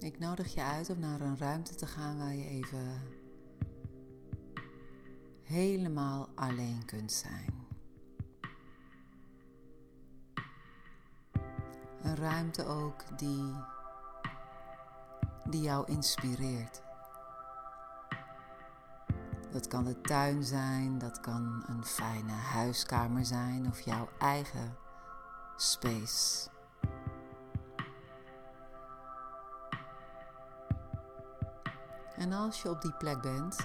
Ik nodig je uit om naar een ruimte te gaan waar je even helemaal alleen kunt zijn. Een ruimte ook die, die jou inspireert. Dat kan de tuin zijn, dat kan een fijne huiskamer zijn of jouw eigen space. En als je op die plek bent,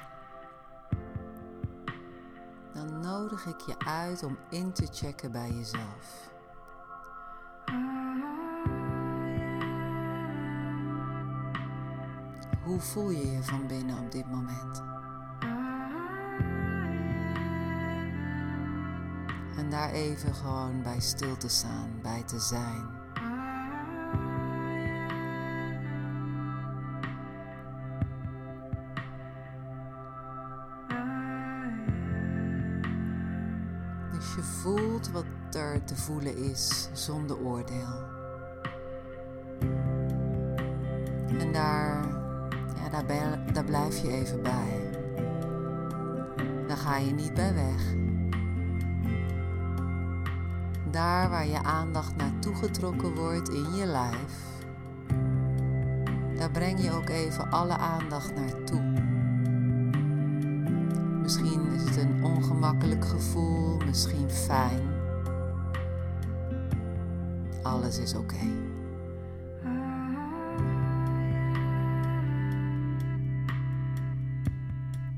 dan nodig ik je uit om in te checken bij jezelf. Hoe voel je je van binnen op dit moment? En daar even gewoon bij stil te staan, bij te zijn. Te voelen is zonder oordeel. En daar, ja, daar, daar blijf je even bij. Daar ga je niet bij weg. Daar waar je aandacht naartoe getrokken wordt in je lijf, daar breng je ook even alle aandacht naartoe. Misschien is het een ongemakkelijk gevoel, misschien fijn. Alles is oké.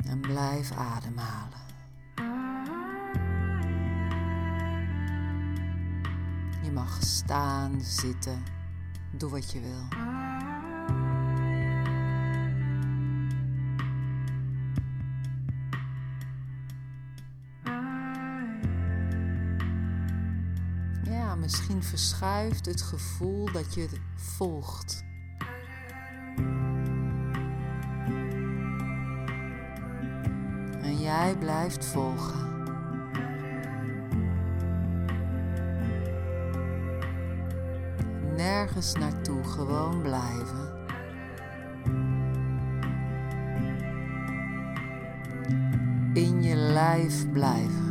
En blijf ademhalen. Je mag staan, zitten, doe wat je wil. Misschien verschuift het gevoel dat je volgt. En jij blijft volgen. Nergens naartoe, gewoon blijven. In je lijf blijven.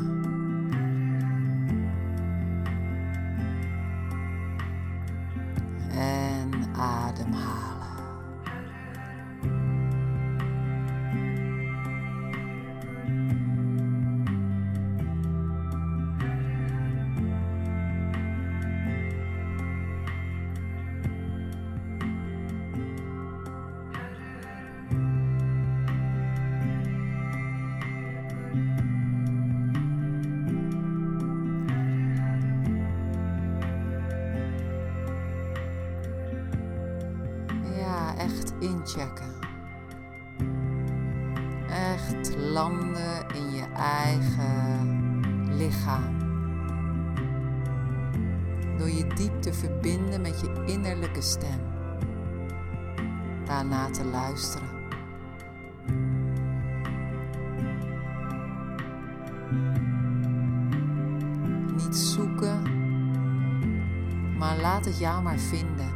Echt landen in je eigen lichaam. Door je diep te verbinden met je innerlijke stem. Daarna te luisteren. Niet zoeken, maar laat het jou maar vinden de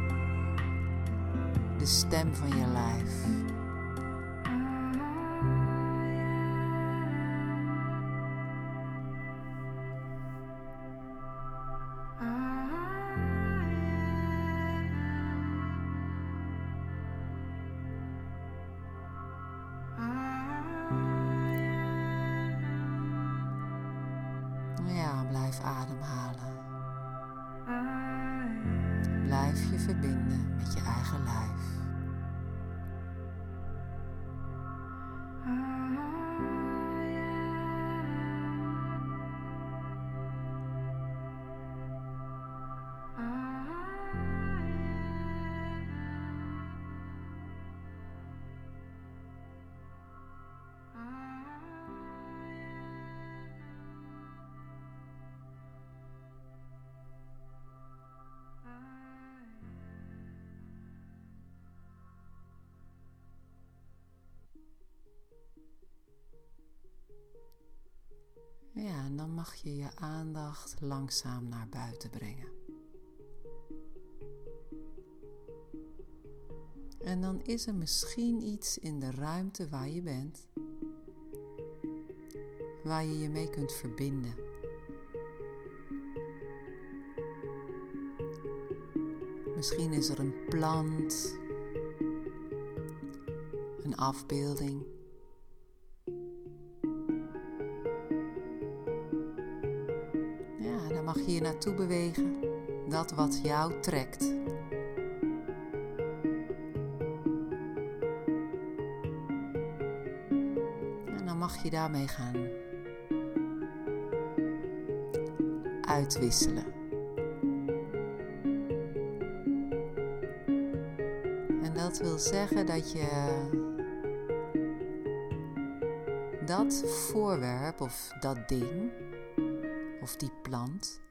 stem van je lijf. Ja, blijf ademhalen. Ja, en dan mag je je aandacht langzaam naar buiten brengen. En dan is er misschien iets in de ruimte waar je bent, waar je je mee kunt verbinden. Misschien is er een plant, een afbeelding. Je naartoe bewegen, dat wat jou trekt. En dan mag je daarmee gaan uitwisselen. En dat wil zeggen dat je dat voorwerp of dat ding of die plant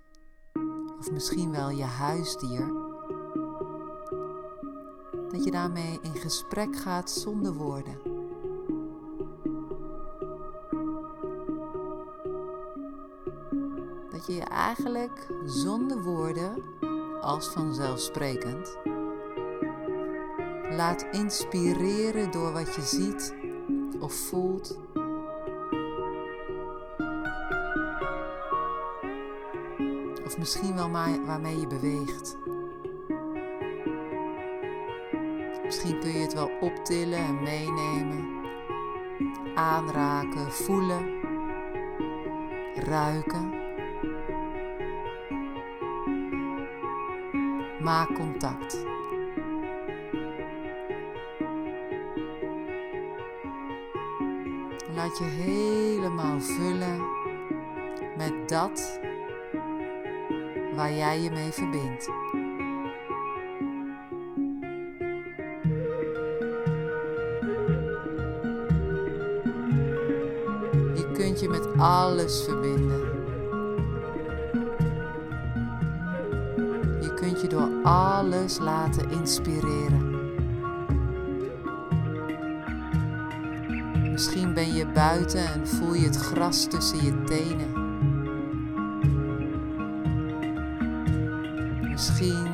of misschien wel je huisdier, dat je daarmee in gesprek gaat zonder woorden. Dat je je eigenlijk zonder woorden, als vanzelfsprekend, Laat inspireren door wat je ziet of voelt. Of misschien wel waarmee je beweegt. Misschien kun je het wel optillen en meenemen. Aanraken, voelen, ruiken. Maak contact. Laat je helemaal vullen met dat waar jij je mee verbindt. Je kunt je met alles verbinden. Je kunt je door alles laten inspireren. Misschien ben je buiten en voel je het gras tussen je tenen. Misschien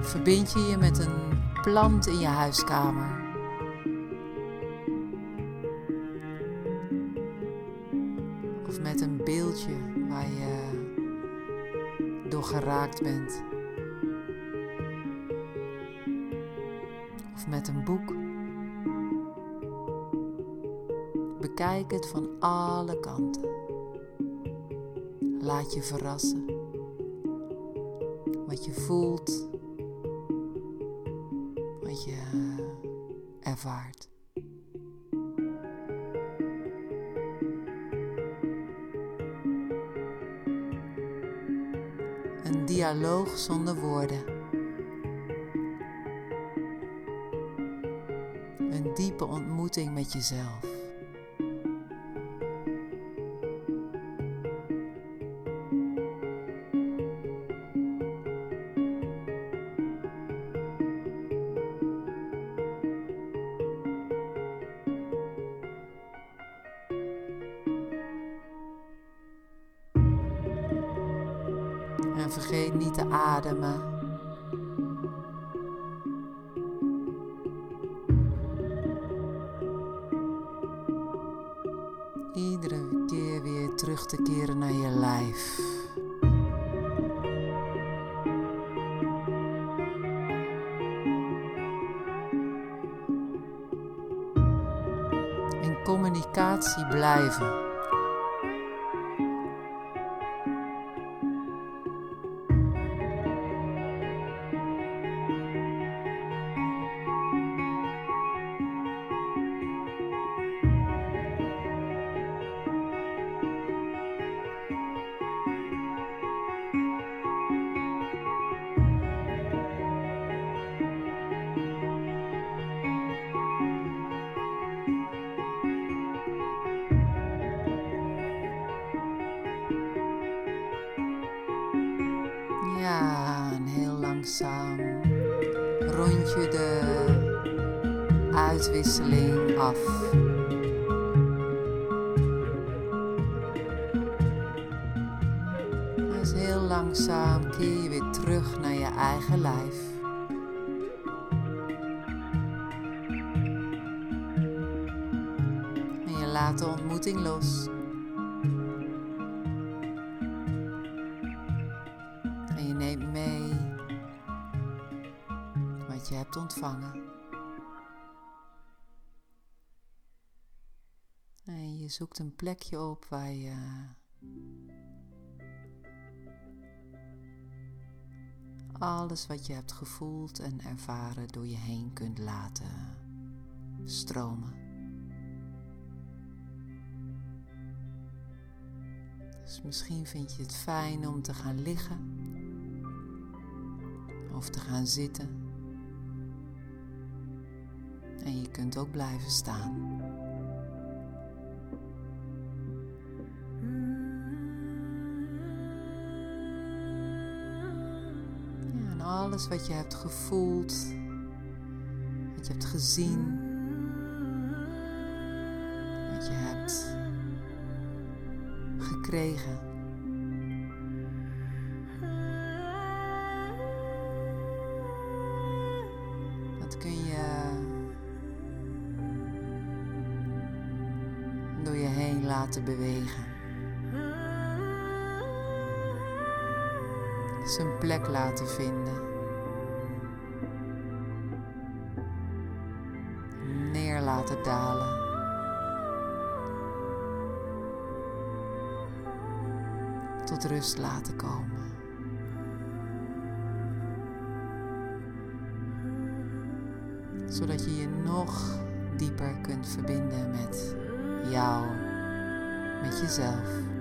verbind je je met een plant in je huiskamer. Of met een beeldje waar je door geraakt bent. Of met een boek. Bekijk het van alle kanten. Laat je verrassen. Wat je voelt. Wat je ervaart. Een dialoog zonder woorden. Een diepe ontmoeting met jezelf. En vergeet niet te ademen. Iedere keer weer terug te keren naar je lijf. In communicatie blijven. langzaam rond je de uitwisseling af. Dus heel langzaam keer je weer terug naar je eigen lijf. En je laat de ontmoeting los. En je zoekt een plekje op waar je alles wat je hebt gevoeld en ervaren door je heen kunt laten stromen. Dus misschien vind je het fijn om te gaan liggen of te gaan zitten. En je kunt ook blijven staan. alles wat je hebt gevoeld, wat je hebt gezien, wat je hebt gekregen. Bewegen. zijn plek laten vinden. Neer laten dalen. Tot rust laten komen. Zodat je je nog dieper kunt verbinden met jou, met jezelf.